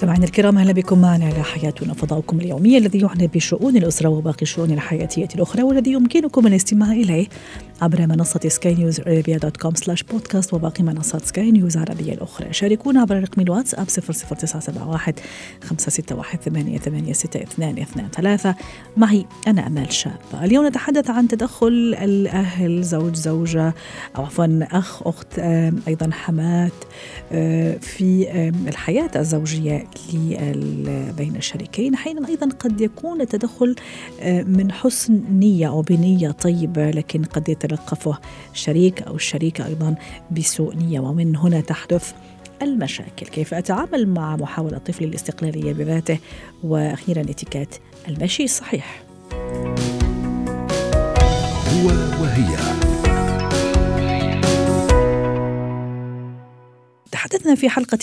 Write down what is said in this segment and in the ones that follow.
مستمعينا الكرام أهلا بكم معنا على حياتنا فضاؤكم اليومي الذي يعنى بشؤون الأسرة وباقي الشؤون الحياتية الأخرى والذي يمكنكم الاستماع إليه عبر منصة سكاي نيوز عربيه dot com slash podcast وباقي منصات سكاي نيوز عربيه الأخرى. شاركونا عبر رقم الواتساب 00971 561 886223 معي أنا أمال شاب. اليوم نتحدث عن تدخل الأهل زوج زوجة أو عفوا أخ أخت أيضا حمات في الحياة الزوجية بين الشريكين أحيانا أيضا قد يكون التدخل من حسن نية أو بنية طيبة لكن قد يتلقفه الشريك أو الشريكة أيضا بسوء نية. ومن هنا تحدث المشاكل. كيف أتعامل مع محاولة طفلي الاستقلالية بذاته؟ وأخيرا اتكات المشي الصحيح. هو وهي. تحدثنا في حلقة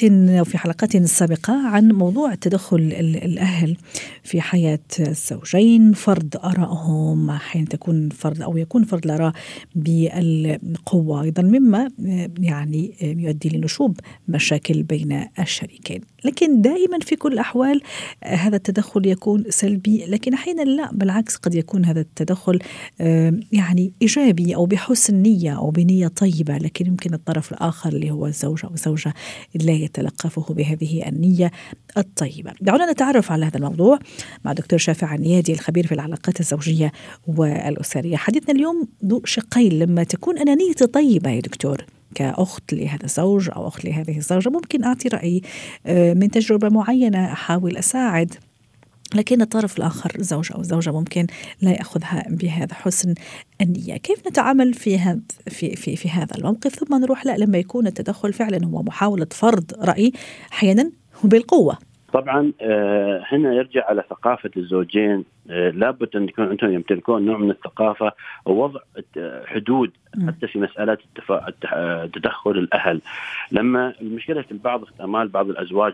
في حلقات سابقة عن موضوع تدخل الأهل في حياة الزوجين فرض آرائهم أحيانا تكون فرض أو يكون فرض الآراء بالقوة. أيضا مما يعني يؤدي لنشوب مشاكل بين الشريكين. لكن دائما في كل الأحوال هذا التدخل يكون سلبي. لكن أحيانا لا بالعكس قد يكون هذا التدخل يعني إيجابي أو بحسن نية أو بنية طيبة. لكن يمكن الطرف الآخر اللي هو الزوج أو الزوجة لا يتلقفه بهذه النية الطيبة. دعونا نتعرف على هذا الموضوع مع دكتور شافع النيادي الخبير في العلاقات الزوجية والأسرية. حديثنا اليوم ذو شقين لما تكون أنا نيتي طيبة يا دكتور كأخت لهذا الزوج أو أخت لهذه الزوجة ممكن أعطي رأيي من تجربة معينة أحاول أساعد. لكن الطرف الآخر الزوج أو الزوجة ممكن لا يأخذها بهذا حسن النية. كيف نتعامل في هذا في, في, في هذا الموقف ثم نروح لا لما يكون التدخل فعلا هو محاولة فرض رأي أحيانا بالقوة طبعا هنا يرجع على ثقافة الزوجين لابد أن يكون عندهم يمتلكون نوع من الثقافة ووضع حدود حتى في مسألة تدخل الأهل. لما المشكلة في بعض احتمال بعض الأزواج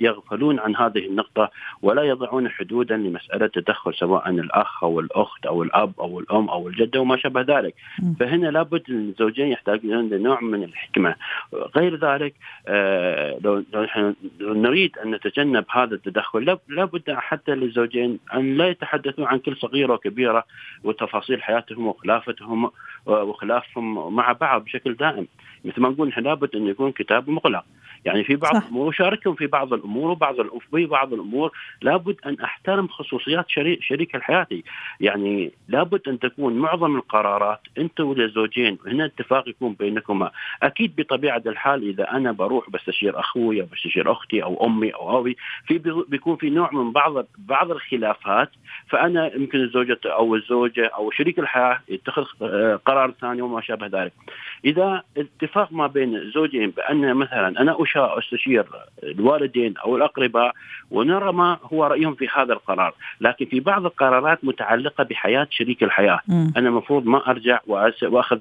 يغفلون عن هذه النقطة ولا يضعون حدودا لمسألة تدخل سواء الأخ أو الأخت أو الأب أو الأم أو الجدة وما شابه ذلك. فهنا لابد الزوجين يحتاجون لنوع من الحكمة. غير ذلك لو نريد أن نتجنب هذا التدخل لابد حتى للزوجين أن لا يتحدثوا عن كل صغيرة وكبيرة وتفاصيل حياتهم وخلافتهم وخلافهم مع بعض بشكل دائم. مثل ما نقول نحن لابد أن يكون كتاب مغلق. يعني في بعض الأمور اشاركهم في بعض الأمور وبعض في بعض الأمور. لابد أن أحترم خصوصيات شريك شريك حياتي يعني لابد أن تكون معظم القرارات أنت والزوجين هنا اتفاق يكون بينكما. أكيد بطبيعة الحال إذا أنا بروح بستشير أخوي أو بستشير أختي أو أمي أو أبي في بيكون في نوع من بعض بعض الخلافات. فأنا يمكن الزوجة أو الزوجة أو شريك الحياة يتخذ قرار ثاني وما شابه ذلك. إذا اتفاق ما بين الزوجين بأن مثلا أنا أستشير الوالدين أو الأقرباء ونرى ما هو رأيهم في هذا القرار، لكن في بعض القرارات متعلقة بحياة شريك الحياة، م. أنا المفروض ما أرجع وأخذ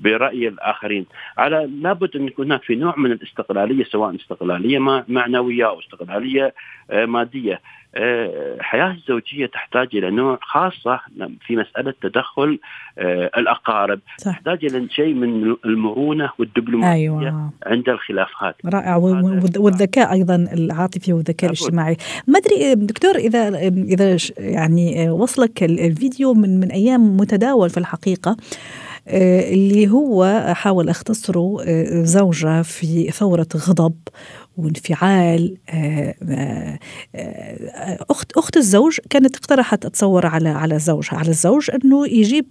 برأي الآخرين، على لابد أن يكون هناك في نوع من الاستقلالية سواء استقلالية معنوية أو استقلالية مادية، الحياة الزوجية تحتاج إلى نوع خاصة في مسألة تدخل الأقارب. صح. تحتاج إلى شيء من المرونة والدبلوماسية أيوة. عند الخلافات رائع. والذكاء أيضا العاطفي والذكاء الاجتماعي. ما أدري دكتور إذا إذا يعني وصلك الفيديو من من أيام متداول في الحقيقة اللي هو حاول أختصره زوجة في ثورة غضب وانفعال اخت أخت الزوج كانت اقترحت أتصور على على زوجها على الزوج أنه يجيب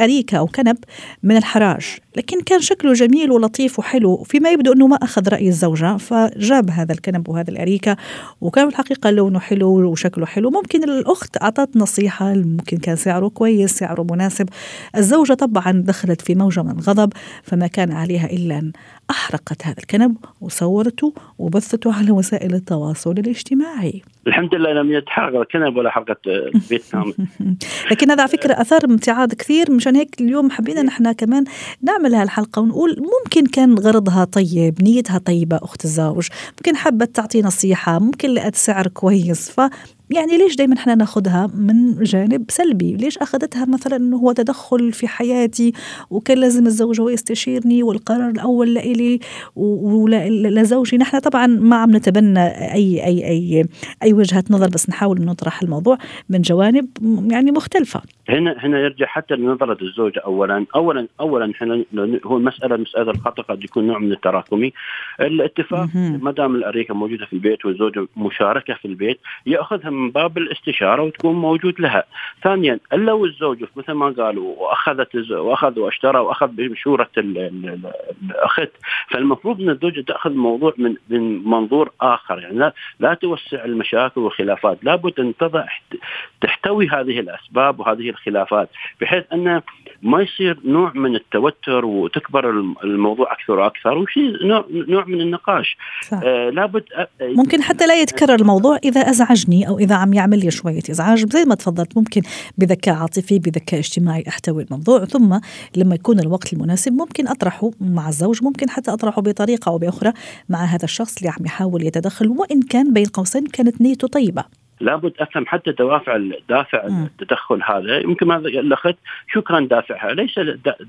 أريكة أو كنب من الحراج. لكن كان شكله جميل ولطيف وحلو فيما يبدو أنه ما أخذ رأي الزوجة فجاب هذا الكنب وهذا الأريكة وكان الحقيقة لونه حلو وشكله حلو. ممكن الأخت أعطت نصيحة ممكن كان سعره كويس سعره مناسب. الزوجة طبعا دخلت في موجة من الغضب فما كان عليها إلا أن أحرقت هذا الكنب وصورته وبثته على وسائل التواصل الاجتماعي. الحمد لله لم يتحرق كنب ولا البيت كامل لكن هذا على فكرة أثار امتعاض كثير مشان هيك اليوم حبينا نحن كمان نعمل هالحلقة ونقول ممكن كان غرضها طيب نيتها طيبة أخت الزوج ممكن حبت تعطي نصيحة ممكن لقت سعر كويس ف يعني ليش دائما إحنا ناخذها من جانب سلبي؟ ليش أخذتها مثلا إنه هو تدخل في حياتي وكان لازم الزوج هو يستشيرني والقرار الأول لإلي ولزوجي نحن طبعا ما عم نتبنى اي اي اي أي وجهة نظر بس نحاول نطرح الموضوع من جوانب يعني مختلفة. هنا هنا يرجع حتى لنظرة الزوجة اولا. اولا اولا إحنا هو المساله مساله الخطا قد يكون نوع من التراكمي. الاتفاق ما دام الأريكة موجودة في البيت والزوجه مشاركة في البيت يأخذها من باب الاستشارة وتكون موجود لها. ثانيا لو الزوج مثل ما قالوا وأخذت وأخذ واشترى وأخذ بمشوره الأخت فالمفروض إن الزوجة تأخذ الموضوع من من منظور آخر. يعني لا, لا توسع المشاكل والخلافات، لابد أن تضع تحتوي هذه الأسباب وهذه الخلافات بحيث انه ما يصير نوع من التوتر وتكبر الموضوع أكثر وأكثر وشيء نوع نوع من النقاش صح. آه لابد آه ممكن حتى لا يتكرر الموضوع إذا أزعجني أو إذا عم يعمل لي شوية إزعاج زي ما تفضلت ممكن بذكاء عاطفي بذكاء اجتماعي أحتوي الموضوع ثم لما يكون الوقت المناسب ممكن أطرحه مع الزوج ممكن حتى أطرحه بطريقة أو بأخرى مع هذا الشخص اللي عم يحاول يتدخل وإن كان بين قوسين كانت نيته طيبة لابد أفهم حتى دوافع دافع التدخل هذا يمكن ما الأخت شو كان دافعها؟ ليس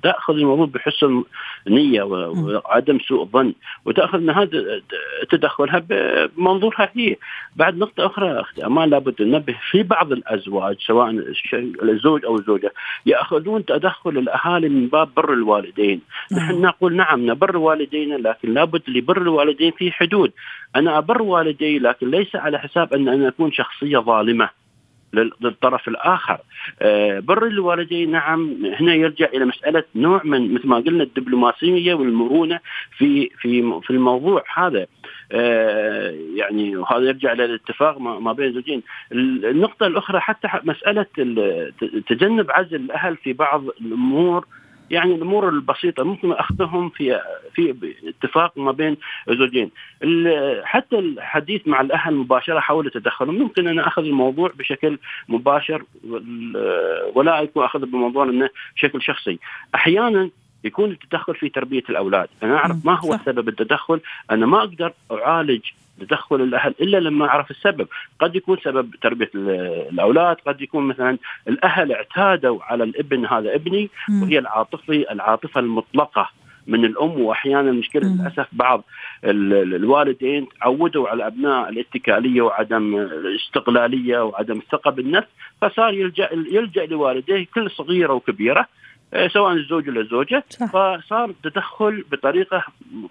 تاخذ الموضوع بحسن نية وعدم سوء ظن وتاخذ من هذا تدخلها بمنظورها هي. بعد نقطة أخرى أختي أمان لابد ننبه في بعض الأزواج سواء الزوج أو الزوجة يأخذون تدخل الأهالي من باب بر الوالدين. نحن نقول نعم نبر والدينا لكن لابد لبر الوالدين في حدود. أنا أبر والدي لكن ليس على حساب أن أنا أكون شخصية ظالمة للطرف الآخر. آه، بر الوالدين نعم هنا يرجع إلى مسألة نوع من مثل ما قلنا الدبلوماسية والمرونة في في في الموضوع هذا. آه، يعني وهذا يرجع إلى الاتفاق ما بين الزوجين النقطة الأخرى حتى مسألة تجنب عزل الأهل في بعض الأمور يعني الأمور البسيطة ممكن أخذهم في في اتفاق ما بين الزوجين. حتى الحديث مع الأهل مباشرة حول تدخلهم ممكن أنا أخذ الموضوع بشكل مباشر ولا اكون أخذ بالموضوع إنه بشكل شخصي. أحيانا يكون التدخل في تربية الأولاد، أنا أعرف ما هو سبب التدخل، أنا ما أقدر أعالج تدخل الأهل إلا لما أعرف السبب، قد يكون سبب تربية الأولاد، قد يكون مثلا الأهل اعتادوا على الابن هذا ابني وهي العاطفة العاطفة المطلقة من الأم واحيانا المشكلة للأسف بعض الوالدين تعودوا على الابناء الاتكالية وعدم الاستقلالية وعدم الثقة بالنفس فصار يلجا يلجأ لوالديه كل صغيرة وكبيرة سواء الزوج ولا الزوجة. فصار تدخل بطريقة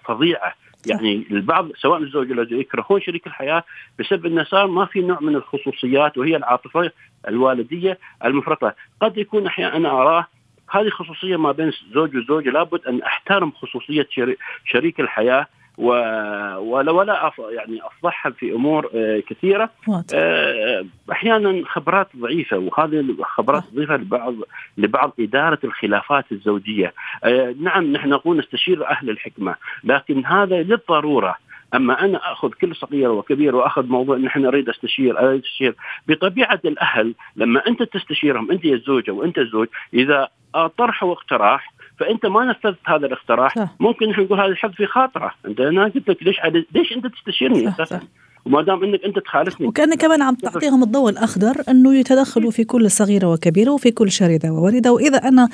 فظيعة. يعني البعض سواء الزوج ولا الزوجة يكرهون شريك الحياة بسبب إنه صار ما في نوع من الخصوصيات وهي العاطفة الوالدية المفرطة، قد يكون أحيانا أنا أراه هذه خصوصية ما بين الزوج والزوجه لابد أن أحترم خصوصية شريك الحياة. ولا ولا يعني أفضحها في أمور آه، كثيرة. آه، أحيانا خبرات ضعيفة وهذه خبرات ضعيفة لبعض لبعض إدارة الخلافات الزوجية. آه، نعم نحن نقول نستشير أهل الحكمة لكن هذا للضرورة. أما أنا أخذ كل صغير وكبير وأخذ موضوع إن إحنا نريد أستشير أريد أستشير بطبيعة الأهل لما أنت تستشيرهم أنت يا الزوجة وأنت الزوج إذا طرحوا اقتراح فأنت ما نفذت هذا الاقتراح. صح. ممكن إحنا نقول هذا الحظ في خاطره. أنت أنا قلت لك ليش ليش أنت تستشيرني أساسا؟ وما دام أنك أنت تخالفني. وكانك كمان عم تعطيهم الضوء الأخضر أنه يتدخلوا في كل صغيرة وكبيرة وفي كل شارده ووارده وإذا أنا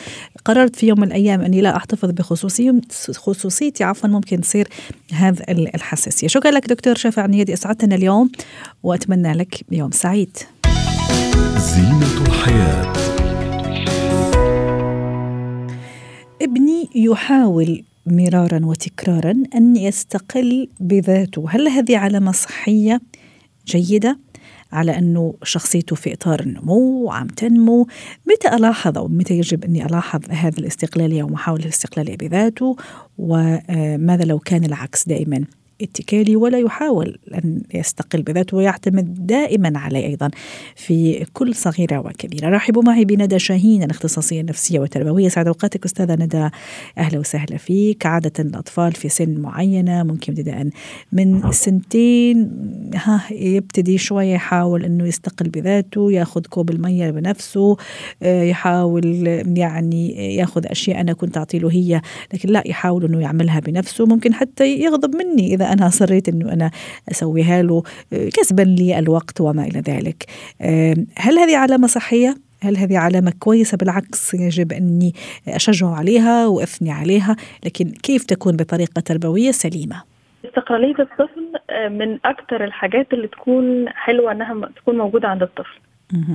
قررت في يوم من الأيام أني لا أحتفظ بخصوصيتي خصوصيتي عفوا ممكن تصير هذا الحساسية. شكرا لك دكتور شافع عنيدي أسعدتنا اليوم وأتمنى لك يوم سعيد. زينة الحياة. ابني يحاول مرارا وتكرارا أن يستقل بذاته، هل هذه علامة صحية جيدة؟ على أنه شخصيته في إطار النمو وعم تنمو، متى ألاحظ أو متى يجب أني ألاحظ هذه الاستقلاليه ومحاوله الاستقلاليه بذاته؟ وماذا لو كان العكس دائما اتكالي ولا يحاول أن يستقل بذاته ويعتمد دائما عليه أيضا في كل صغيرة وكبيرة. رحبوا معي بندى شاهين الاختصاصية النفسية والتربوية. سعد أوقاتك أستاذة ندى. أهلا وسهلا فيك. عادة الأطفال في سن معينة ممكن ابتداء من سنتين ها يبتدي شوية يحاول أنه يستقل بذاته ياخذ كوب المية بنفسه آه، يحاول يعني ياخذ أشياء أنا كنت أعطي له هي لكن لا يحاول أنه يعملها بنفسه. ممكن حتى يغضب مني إذا أنا أصريت أنه أنا أسويها له آه، كسبا لي الوقت وما إلى ذلك. هل هذه علامة صحية؟ هل هذه علامة كويسة؟ بالعكس يجب أني أشجعه عليها وأثني عليها لكن كيف تكون بطريقة تربوية سليمة؟ استقلالية الطفل آه، من أكثر الحاجات اللي تكون حلوة إنها تكون موجودة عند الطفل.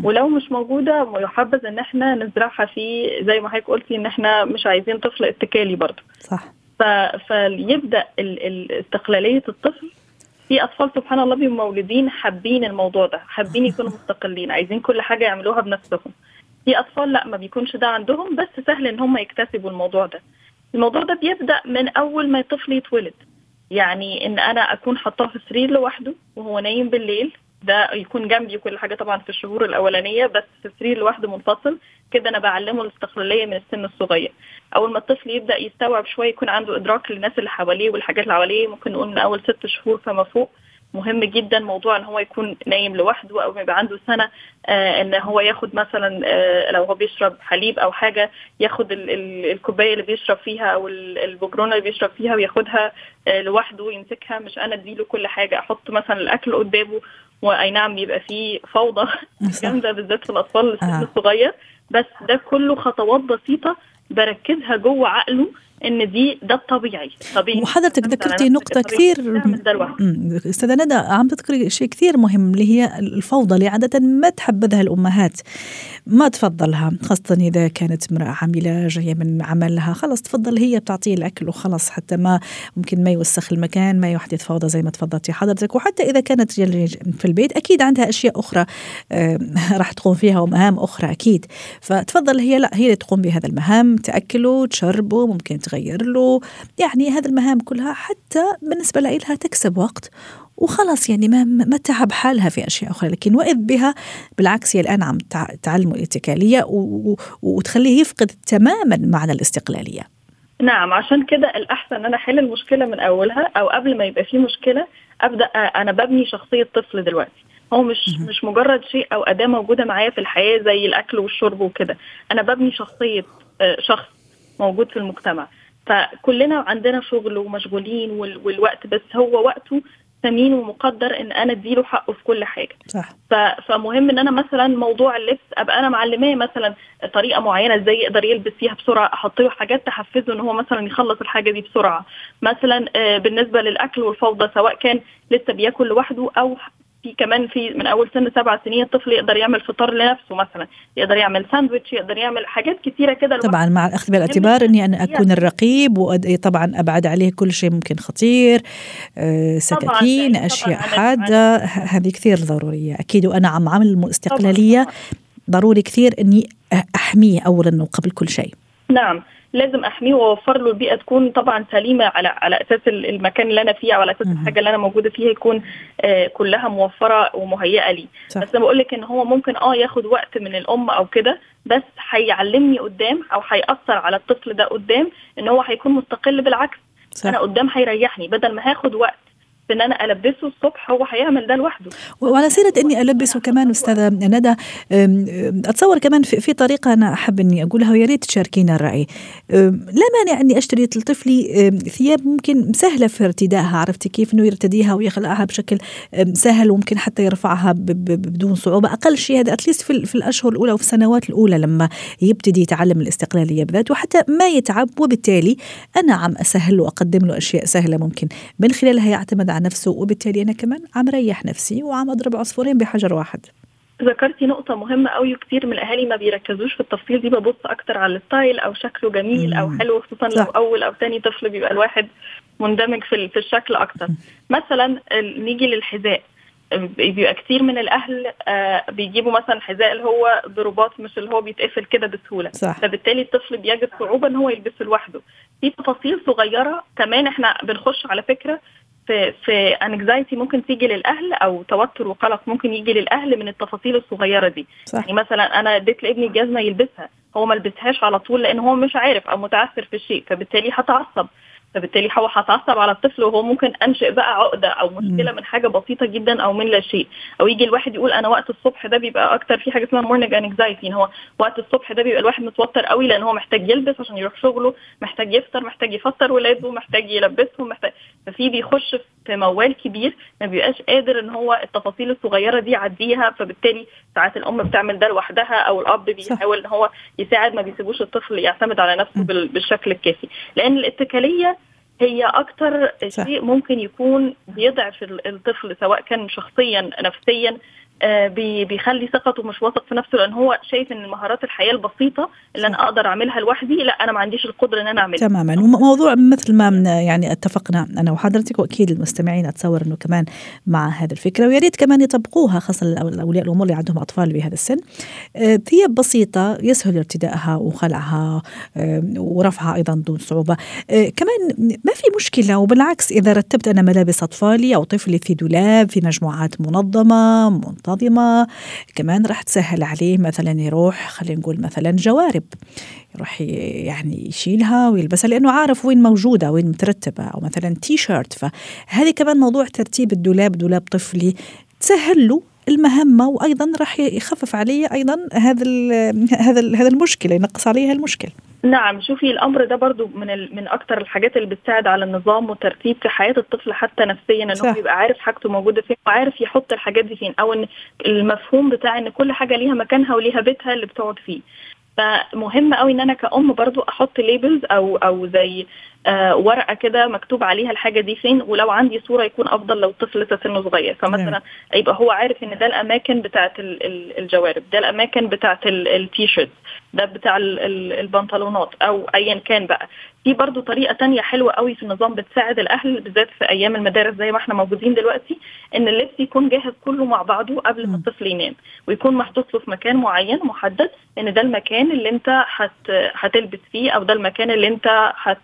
ولو مش موجودة يحبذ إن إحنا نزرعها فيه زي ما حضرتك قلتي إن إحنا مش عايزين طفل اتكالي برضه. صح. ف... فيبدأ ال... ال... استقلالية الطفل في أطفال سبحان الله بيبقوا مولودين حابين الموضوع ده حابين يكونوا مستقلين عايزين كل حاجة يعملوها بنفسهم. في أطفال لا ما بيكونش ده عندهم بس سهل إن هم يكتسبوا الموضوع ده. الموضوع ده بيبدأ من أول ما الطفل يتولد. يعني إن أنا أكون حاطاه في سرير لوحده وهو نايم بالليل ده يكون جنبي وكل حاجة طبعا في الشهور الأولانية بس في سرير لوحده منفصل. كده أنا بعلمه الاستقلالية من السن الصغير. أول ما الطفل يبدأ يستوعب شوية يكون عنده إدراك للناس اللي حواليه والحاجات اللي حواليه. ممكن نقول من أول ست شهور فما فوق. مهم جدا موضوع إن هو يكون نايم لوحده أو يبقى عنده سنة آه إن هو ياخد مثلا آه لو هو بيشرب حليب أو حاجة ياخد ال ال الكوباية اللي بيشرب فيها أو البجرونة اللي بيشرب فيها وياخدها آه لوحده ويمسكها مش أنا أديله كل حاجة أحط مثلا الأكل قدامه واي نعم بيبقى فيه فوضى جامدة بالذات في الأطفال السن آه. الصغير بس ده كله خطوات بسيطة بركزها جوه عقله إن دي ده الطبيعي. طبيعي. وحضرتك ذكرتي نقطة كثير أستاذة ندى عم تذكري شيء كثير مهم اللي هي الفوضى اللي عادة ما تحبذها الأمهات ما تفضلها خاصة إذا كانت امرأة عاملة جاية من عملها خلص تفضل هي بتعطيه الأكل وخلص حتى ما ممكن ما يوسخ المكان ما يحدث فوضى زي ما تفضلتي حضرتك. وحتى إذا كانت في البيت أكيد عندها أشياء أخرى راح تقوم فيها ومهام أخرى أكيد. فتفضل هي لا هي اللي تقوم بهذا المهام تأكله تشربه ممكن تغير له. يعني هذه المهام كلها حتى بالنسبة لها تكسب وقت. وخلاص يعني ما ما تعب حالها في أشياء أخرى. لكن وإذ بها بالعكس هي الآن عم تعلمه الاتكالية وتخليه يفقد تماما معنى الاستقلالية. نعم عشان كده الأحسن إن أنا أحل المشكلة من أولها أو قبل ما يبقى في مشكلة أبدأ أنا ببني شخصية طفل دلوقتي. هو مش م- مش مجرد شيء أو أداة موجودة معايا في الحياة زي الأكل والشرب وكده. أنا ببني شخصية شخص موجود في المجتمع. فكلنا عندنا شغل ومشغولين والوقت بس هو وقته ثمين ومقدر إن أنا أديله حقه في كل حاجة. صح. فمهم إن أنا مثلا موضوع اللبس أبقى أنا معلماه مثلا طريقة معينة إزاي يقدر يلبس فيها بسرعة أحط له حاجات تحفزه إن هو مثلا يخلص الحاجة دي بسرعة. مثلا بالنسبة للأكل والفوضى سواء كان لسه بياكل لوحده أو في كمان في من أول سن سبع سنين الطفل يقدر يعمل فطار لنفسه مثلا يقدر يعمل ساندويتش يقدر يعمل حاجات كثيره كده طبعا مع الاخذ بالاعتبار اني أنا أكون الرقيب وطبعا أبعد عليه كل شيء ممكن خطير سكاكين طبعاً أشياء حادة هذه كثير ضرورية. أكيد وأنا عم عامل استقلاليه ضروري كثير إني أحميه اولا وقبل كل شيء. نعم. لازم أحميه وأوفر له البيئة تكون طبعا سليمة على على أساس المكان اللي أنا فيه أو على أساس الحاجة اللي أنا موجودة فيها يكون آه كلها موفرة ومهيئة لي صح. بس أنا بقول لك إن هو ممكن آه ياخد وقت من الأم أو كده بس هيعلمني قدام أو هيأثر على الطفل ده قدام إن هو هيكون مستقل بالعكس صح. أنا قدام هيريحني بدل ما هاخد وقت إن أنا ألبسه الصبح هو هيعمل ده لوحده. وعلى سيرة إني ألبسه كمان أستاذة ندى أتصور كمان في, في طريقة أنا أحب إني أقولها ويا ريت تشاركينا الرأي. لا مانع إني أشتري لطفلي ثياب ممكن سهلة في ارتدائها عرفتي كيف إنه يرتديها ويخلقها بشكل سهل وممكن حتى يرفعها بدون صعوبة. أقل شيء هذا at least في, في الأشهر الأولى وفي السنوات الأولى لما يبتدي يتعلم الاستقلالية بذاته وحتى ما يتعب. وبالتالي أنا عم أسهل وأقدم له أشياء سهلة ممكن. من خلالها يعتمد على نفسه وبالتالي أنا كمان عم ريح نفسي وعم أضرب عصفورين بحجر واحد. ذكرتي نقطة مهمة قوي وكتير من الأهالي ما بيركزوش في التفصيل دي ببص أكتر على ال style أو شكله جميل أو حلو خصوصا لو أول أو تاني طفل بيبقى الواحد مندمج في في الشكل أكتر. مثلا نيجي للحذاء. بيبقى كتير من الأهل آه بيجيبوا مثلا حذاء اللي هو ضربات مش اللي هو بيتقفل كده بسهولة. صح. فبالتالي الطفل بيجد صعوبة إن هو يلبسه لوحده. في تفاصيل صغيرة كمان إحنا بنخش على فكرة في في انكزايتي ممكن تيجي للأهل أو توتر وقلق ممكن يجي للأهل من التفاصيل الصغيرة دي. صح. يعني مثلا أنا اديت لابني جزمة يلبسها هو ما لبسهاش على طول لأن هو مش عارف أو متعثر في الشيء فبالتالي هتعصب. فبالتالي هو هتعصب على الطفل وهو ممكن أنشئ بقى عقدة أو مشكلة. من حاجة بسيطة جدا أو من لا شيء أو يجي الواحد يقول أنا وقت الصبح ده بيبقى أكتر في حاجة اسمها morning anxiety ان هو وقت الصبح ده بيبقى الواحد متوتر قوي لأن هو محتاج يلبس عشان يروح شغله محتاج يفطر محتاج يفطر ولاده محتاج يلبسهم محتاج ففي بيخش في موال كبير ما بيبقاش قادر إن هو التفاصيل الصغيرة دي يعديها فبالتالي ساعات الأم بتعمل ده لوحدها أو الأب. بيحاول إن هو يساعد ما بيسيبوش الطفل يعتمد على نفسه بالشكل الكافي لأن الاتكالية هي أكتر. شيء ممكن يكون بيضعف ال- الطفل سواء كان شخصيا نفسيا بيخلي ثقته مش واثق في نفسه لأن هو شايف إن مهارات الحياة البسيطة اللي أنا أقدر أعملها لوحدي لا أنا ما عنديش القدرة إن أنا أعملها. تماما. وموضوع مثل ما يعني اتفقنا أنا وحضرتك وأكيد المستمعين أتصور إنه كمان مع هذه الفكرة ويا ريت كمان يطبقوها خاصة اولياء الأمور اللي عندهم أطفال بهذا السن. آه، ثياب بسيطة يسهل ارتدائها وخلعها آه، ورفعها أيضا دون صعوبة. آه، كمان ما في مشكلة وبالعكس إذا رتبت أنا ملابس أطفالي أو طفلي في دولاب في مجموعات منظمة منتظمه كمان راح تسهل عليه مثلا يروح خلينا نقول مثلا جوارب يروح يعني يشيلها ويلبسها لأنه عارف وين موجودة وين مترتبة أو مثلا تي شيرت فهذه كمان موضوع ترتيب الدولاب دولاب طفلي تسهل له المهمة وأيضا راح يخفف عليه أيضا هذا هذا هذا المشكلة ينقص عليها المشكلة نعم شوفي الأمر ده برضو من ال... من أكتر الحاجات اللي بتساعد على النظام والترتيب في حياة الطفل حتى نفسيا ان. هو يبقى عارف حاجته موجودة فين وعارف يحط الحاجات دي فين أو إن المفهوم بتاع إن كل حاجة ليها مكانها وليها بيتها اللي بتقعد فيه فمهم قوي إن أنا كأم برضو أحط ليبلز أو أو زي آه ورقة كده مكتوب عليها الحاجة دي فين ولو عندي صورة يكون أفضل لو الطفل لسه سنه صغير. فمثلا يبقى هو عارف إن ده الأماكن بتاعه ال- ال- الجوارب ده الأماكن بتاعه التي شيرت ده بتاع ال- ال- البنطلونات أو ايا كان بقى. في برضو طريقة تانية حلوة قوي في النظام بتساعد الأهل بالذات في أيام المدارس زي ما إحنا موجودين دلوقتي إن اللبس يكون جاهز كله مع بعضه قبل ما. الطفل ينام ويكون محطوط له في مكان معين محدد إن ده المكان اللي أنت هت هتلبس فيه أو ده المكان اللي أنت هت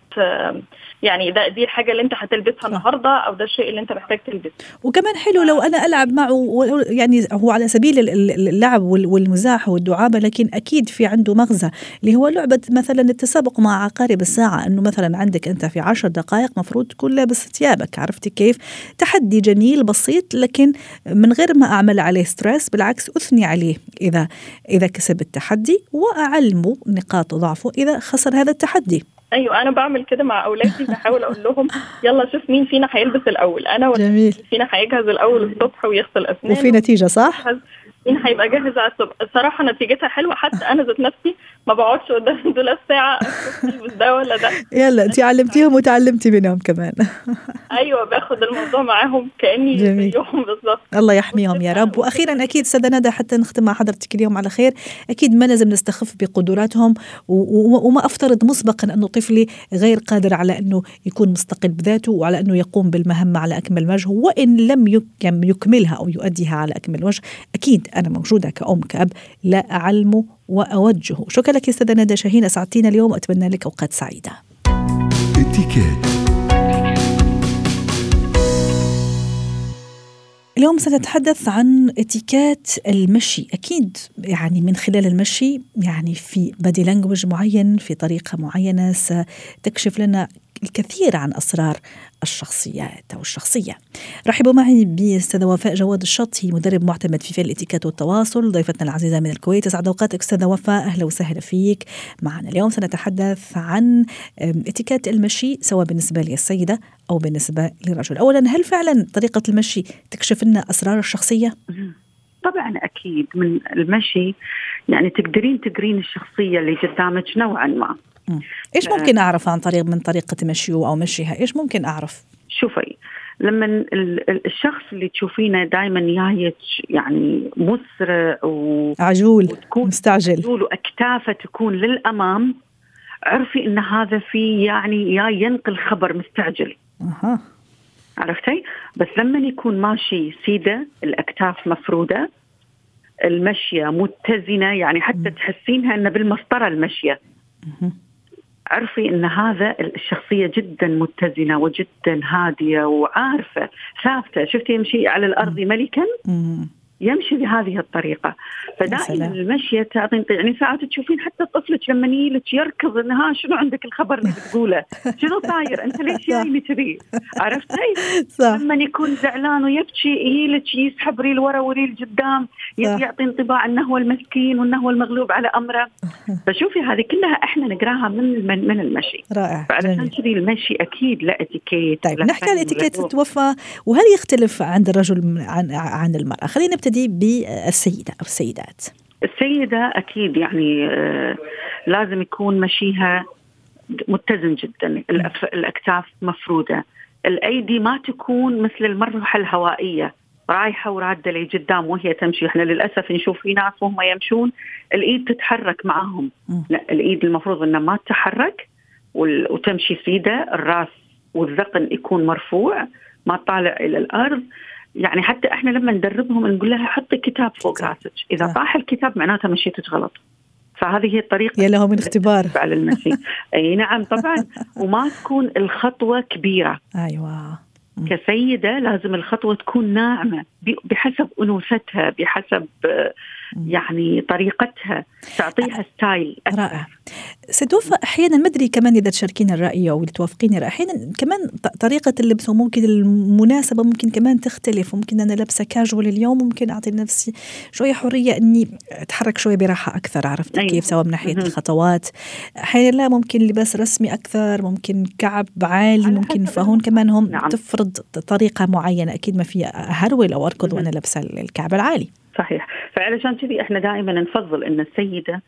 يعني ده دي الحاجة اللي انت هتلبسها النهارده أو ده الشيء اللي انت محتاج تلبسه. وكمان حلو لو أنا ألعب معه يعني هو على سبيل ال- ال- اللعب وال- والمزاح والدعابة لكن أكيد في عنده مغزى اللي هو لعبة مثلا التسابق مع عقارب الساعة إنه مثلا عندك أنت في عشر دقائق مفروض تكون لابس ثيابك عرفتي كيف؟ تحدي جميل بسيط لكن من غير ما أعمل عليه ستريس بالعكس أثني عليه اذا إذا كسب التحدي وأعلمه نقاط ضعفه إذا خسر هذا التحدي. أيوه أنا بعمل كده مع أولادي بحاول أقول لهم يلا شوف مين فينا هيلبس الأول أنا ولا جميل. فينا هيجهز الأول الصبح ويغسل أسنانه. وفي نتيجة صح؟ مين هيبقى جاهز على الصبح. الصراحة نتيجتها حلوة حتى أنا ذات نفسي ما بقعدش قدام الدولاب ساعه البس ده ولا ده. يلا انت علمتيهم وتعلمتي منهم كمان. أيوه باخد الموضوع معاهم كأني. زيهم بالظبط. الله يحميهم يا رب. وأخيرا أكيد استاذه ندى حتى نختم مع حضرتك اليوم على خير. أكيد ما لازم نستخف بقدراتهم وما أفترض مسبقا انه طفلي غير قادر على أنه يكون مستقل بذاته وعلى أنه يقوم بالمهمة على أكمل وجه. وإن لم يك- يكملها أو يؤديها على أكمل وجه أكيد أنا موجودة كأم كأب لا اعلمه واوجهه شكرا لك أستاذة ندى شاهين أسعدتينا اليوم وأتمنى لك أوقات سعيدة. اتكات اليوم سنتحدث عن اتيكات المشي. أكيد يعني من خلال المشي يعني في بادي لانجوج معين في طريقة معينة ستكشف لنا الكثير عن أسرار الشخصيات أو الشخصية. رحبوا معي بأستاذة وفاء جواد الشط هي مدرب معتمد في فعل الاتيكات والتواصل. ضيفتنا العزيزة من الكويت. اسعد أوقاتك أستاذة وفاء. أهلا وسهلا فيك. معنا اليوم سنتحدث عن اتيكات المشي سواء بالنسبة للسيدة أو بالنسبة للرجل. اولا هل فعلا طريقة المشي تكشف لنا أسرار الشخصية؟ طبعا أكيد. من المشي يعني تقدرين تقرين الشخصية اللي قدامك نوعا ما. إيش ممكن أعرف عن طريق من طريقة مشيه أو مشيها؟ إيش ممكن أعرف؟ شوفي لما ال- ال- الشخص اللي تشوفينه دائما جايك يعني مسرع و عجول وتكون مستعجل عجول وأكتافه تكون للأمام عرفي إن هذا في يعني يا ينقل خبر مستعجل أها عرفتي؟ بس لما يكون ماشي سيدة الأكتاف مفرودة المشية متزنة يعني حتى تحسينها إنه بالمسطرة المشية. عرفي إن هذا الشخصية جدا متزنة وجدا هادية وعارفة ثابتة. شفتي يمشي على الأرض ملكا. يمشي بهذه الطريقة. فدائما. المشيه تعطي يعني ساعات تشوفين حتى طفلك لما يجيلك يركض إن ها شنو عندك الخبر اللي بتقوله؟ شنو صاير؟ أنت ليش جاي كذي؟ عرفتي لما يكون زعلان ويبكي يجيلك يسحب ريل ورا وريل قدام يعطي انطباع إنه هو المسكين وإنه هو المغلوب على أمره. فشوفي هذه كلها إحنا نقراها من من, من المشي. رائع فعلشان. كذي المشي أكيد لا إتيكيت طيب نحكي عن. الوفاة وهل يختلف عند الرجل عن عن المرأة؟ خلينا نبتدي بالسيدة أو السيدات. السيدة أكيد يعني آه، لازم يكون مشيها متزن جدا. الأكتاف مفرودة الأيدي ما تكون مثل المروحة الهوائية. رايحة ورادة لقدام وهي تمشي. إحنا للأسف نشوف في ناس وهم يمشون الإيد تتحرك معهم. لا الإيد المفروض أنها ما تتحرك وتمشي سيدة الراس والذقن يكون مرفوع ما طالع إلى الأرض. يعني حتى إحنا لما ندربهم نقول لها حطي كتاب فوق. راسك إذا. طاح الكتاب معناته مشيتك غلط فهذه هي الطريقة يا له من اختبار على المشي أي نعم طبعا وما تكون الخطوة كبيرة مم. كسيدة لازم الخطوة تكون ناعمة بحسب أنوثتها بحسب آه،. يعني طريقتها تعطيها ستايل أكثر. رائع ستوفى أحيانا ما ادري كمان إذا تشاركين الرأي أو توافقيني الرأي أحيانا كمان طريقة اللبس وممكن المناسبة ممكن كمان تختلف ممكن أنا لابسة كاجوال اليوم ممكن أعطي لنفسي شوية حرية إني أتحرك شوية براحة أكثر عرفت أيوة. كيف سواء من ناحية. الخطوات أحيانا لا ممكن لباس رسمي أكثر ممكن كعب عالي ممكن فهون كمان هم نعم. تفرض طريقة معينة أكيد ما في هرول أو أركض. وأنا لابسة الكعب العالي صحيح فعلشان كذي إحنا دائما نفضل إن السيدة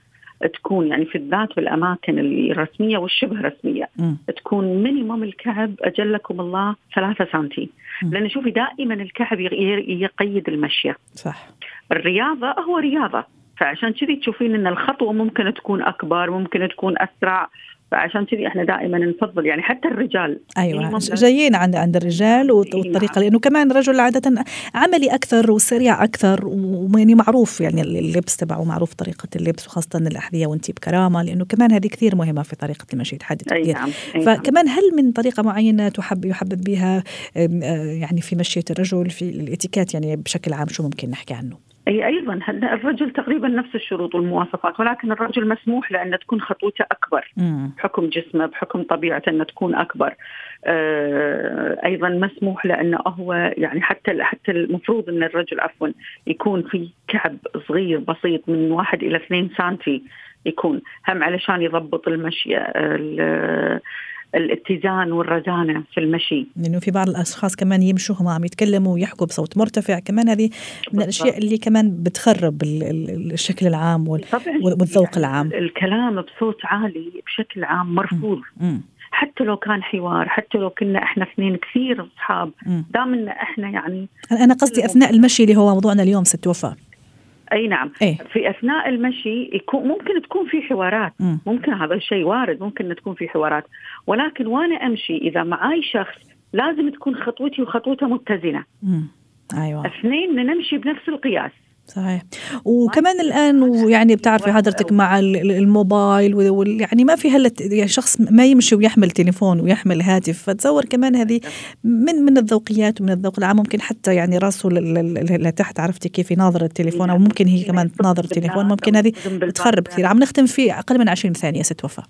تكون يعني في الذات بالاماكن الرسمية والشبه رسمية. مم. تكون مينيموم الكعب أجلكم الله ثلاثة سنتي. مم. لأن شوفي دائما الكعب يقيد المشية. صح. الرياضة هو رياضة. فعشان كذي تشوفين إن الخطوة ممكن تكون أكبر ممكن تكون أسرع. فعشان كذي إحنا دائما نفضل يعني حتى الرجال أيوه minimum جايين عند عند الرجال والط- إي والطريقة. لأنه كمان الرجل عادة عملي أكثر وسريع أكثر ويعني معروف يعني اللبس تبعه معروف طريقة اللبس وخاصة الأحذية وأنت بكرامة لأنه كمان هذه كثير مهمة في طريقة المشي تحدد نعم أي نعم. فكمان هل من طريقة معينة تحب يحبب بها آه، يعني في مشية الرجل في الاتيكيت يعني بشكل عام شو ممكن نحكي عنه؟ أي أيضا الرجل تقريبا نفس الشروط والمواصفات ولكن الرجل مسموح له ان تكون خطوته أكبر. بحكم جسمه بحكم طبيعته انه تكون أكبر. آه، أيضا مسموح له انه هو يعني حتى حتى المفروض أن الرجل عفوا يكون في كعب صغير بسيط من واحد إلى اثنين سنتي يكون. هم علشان يضبط المشي ال- الاتزان والرزانة في المشي. لأنه في بعض الأشخاص كمان يمشوا هم عم يتكلموا ويحكوا بصوت مرتفع. كمان هذه من الأشياء اللي كمان بتخرب ال- ال- الشكل العام والذوق يعني العام. الكلام بصوت عالي بشكل عام مرفوض. مم. حتى لو كان حوار حتى لو كنا إحنا اثنين كثير أصحاب مم. دام إن إحنا يعني أنا قصدي أثناء المشي اللي هو موضوعنا اليوم ست وفاء أي نعم. إيه. في أثناء المشي يكون ممكن تكون في حوارات. مم. ممكن هذا الشيء وارد ممكن تكون في حوارات. ولكن وأنا أمشي إذا معاي شخص لازم تكون خطوتي وخطوته متزنة. مم. أيوه. اثنين نمشي بنفس القياس. صحيح. وكمان الآن ويعني بتعرفي حضرتك مع ال- ال- الموبايل يعني ما في هلا يعني شخص ما يمشي ويحمل تليفون ويحمل هاتف فتصور كمان هذه من من الذوقيات ومن الذوق العام. ممكن حتى يعني راسه لتحت عرفتي كيف يناظر التليفون؟ أو ممكن هي كمان تناظر التليفون. ممكن هذه بتخرب كثير. عم نختم في أقل من 20 ثانية ست وفاء.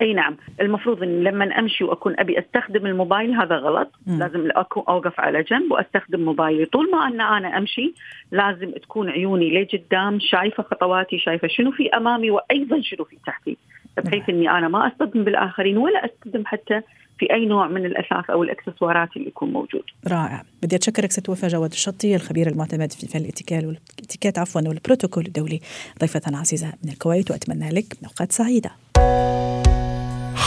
أي نعم. المفروض إن لما أمشي وأكون أبي أستخدم الموبايل هذا غلط. مم. لازم أكون أوقف على جنب وأستخدم موبايلي. طول ما أن أنا أمشي لازم تكون عيوني لقدام شايفة خطواتي شايفة شنو في أمامي وأيضا شنو في تحتي. بحيث إني أنا ما أصطدم بالآخرين ولا أصطدم حتى في أي نوع من الأثاث أو الإكسسوارات اللي يكون موجود. رائع. بدي أتشكرك ست وفاء جواد الشطي الخبير المعتمد في فن الاتيكال والاتيكيت عفوا والبروتوكول الدولي. ضيفة عزيزة من الكويت وأتمنى لك أوقات سعيدة.